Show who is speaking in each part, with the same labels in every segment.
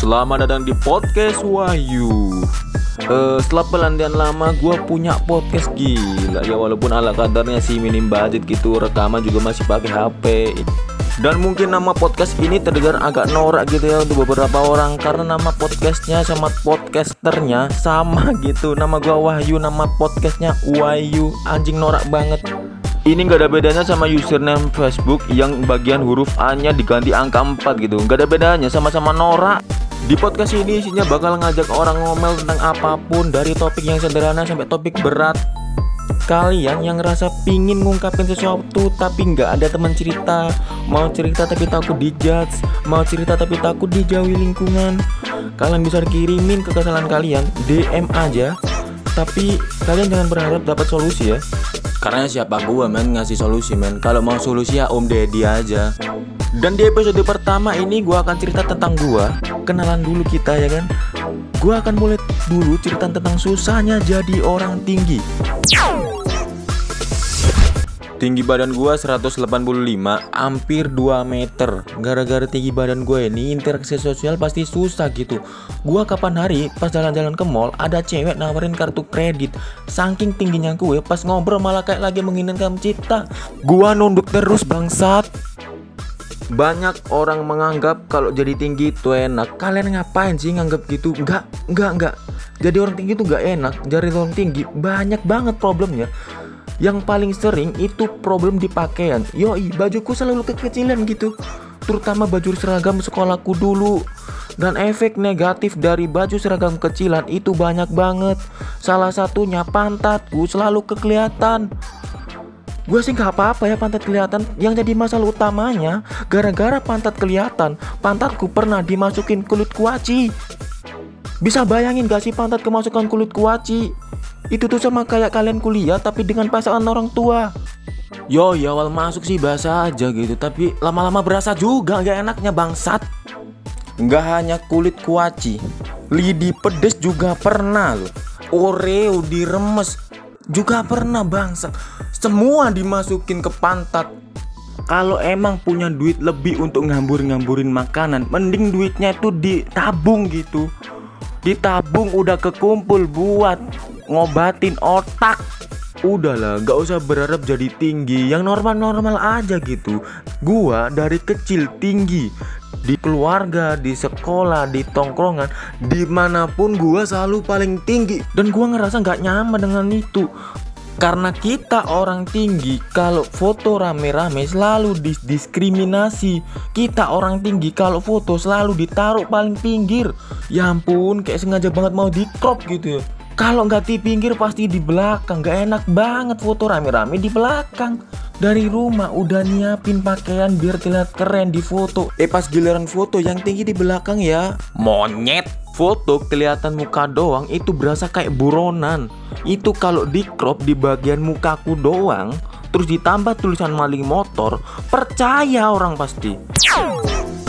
Speaker 1: Selamat datang di podcast Wahyu. Uh, setelah pelantian lama gue punya podcast gila. Ya walaupun ala kadarnya sih minim budget gitu rekaman juga masih pakai HP dan mungkin nama podcast ini terdengar agak norak gitu ya untuk beberapa orang karena nama podcastnya sama podcasternya sama gitu. Nama gua Wahyu nama podcastnya Wahyu. Anjing norak banget. Ini nggak ada bedanya sama username Facebook yang bagian huruf A nya diganti angka 4 gitu. Nggak ada bedanya sama-sama norak di podcast ini isinya bakal ngajak orang ngomel tentang apa pun dari topik yang sederhana sampai topik berat. Kalian yang ngerasa pingin ngungkapin sesuatu tapi nggak ada teman cerita Mau cerita tapi takut dijudge Mau cerita tapi takut dijauhi lingkungan Kalian bisa kirimin ke kesalahan kalian DM aja. Tapi kalian jangan berharap dapat solusi ya karena siapa gua men ngasih solusi men. Kalau mau solusi ya Om Deddy aja. Dan di episode pertama ini gua akan cerita tentang gua. Kenalan dulu kita ya kan? Gua akan mulai dulu cerita tentang susahnya jadi orang tinggi Tinggi badan gua 185, hampir 2 meter. Gara-gara tinggi badan gue ini interaksi sosial pasti susah gitu. Gua kapan hari pas jalan-jalan ke mall ada cewek nawarin kartu kredit. Saking tingginya gue pas ngobrol malah kayak lagi menginginkan cipta. Gua nunduk terus bangsat. Banyak orang menganggap kalau jadi tinggi itu enak. Kalian ngapain sih nganggap gitu? Enggak, enggak, enggak. Jadi orang tinggi itu enggak enak. Jadi orang tinggi banyak banget problemnya yang paling sering itu problem di pakaian. Yoi bajuku selalu kekecilan gitu. Terutama baju seragam sekolahku dulu. Dan efek negatif dari baju seragam kecilan itu banyak banget. Salah satunya pantatku selalu kekelihatan. Gue sih nggak apa-apa ya pantat kelihatan. Yang jadi masalah utamanya gara-gara pantat kelihatan pantatku pernah dimasukin kulit kuaci. Bisa bayangin gak sih pantat kemasukan kulit kuaci itu tuh sama kayak kalian kuliah tapi dengan pasangan orang tua. Yo, ya awal masuk sih bahasa aja gitu Tapi lama-lama berasa juga nggak enaknya bangsat. Nggak hanya kulit kuaci Lidi pedes juga pernah loh. Oreo diremes juga pernah bangsat. Semua dimasukin ke pantat. Kalau emang punya duit lebih untuk ngambur-ngamburin makanan Mending duitnya itu ditabung gitu Ditabung udah kekumpul buat ngobatin otak. Udahlah, gak usah berharap jadi tinggi. Yang normal-normal aja gitu. Gua dari kecil tinggi. Di keluarga, di sekolah, di tongkrongan Di mana pun gua selalu paling tinggi. Dan gua ngerasa gak nyaman dengan itu karena kita orang tinggi kalau foto rame-rame selalu diskriminasi. Kita orang tinggi kalau foto selalu ditaruh paling pinggir. Ya ampun kayak sengaja banget mau di crop gitu ya. Kalau nggak di pinggir pasti di belakang. Gak enak banget foto rame-rame di belakang. Dari rumah udah nyiapin pakaian biar terlihat keren di foto. Eh pas giliran foto yang tinggi di belakang ya. Monyet Foto kelihatan muka doang itu berasa kayak buronan. Itu kalau di crop di bagian mukaku doang Terus ditambah tulisan maling motor Percaya orang pasti.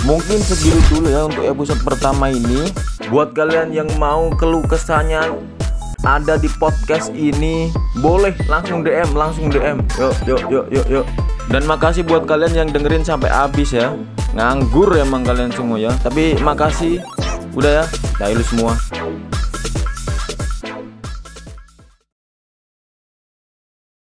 Speaker 1: Mungkin segitu dulu ya untuk episode pertama ini. Buat kalian yang mau keluh kesahnya ada di podcast ini boleh langsung DM langsung DM yuk yuk yuk yuk yuk. Dan makasih buat kalian yang dengerin sampai habis ya. Nganggur emang kalian semua ya. Tapi makasih udah ya dah semua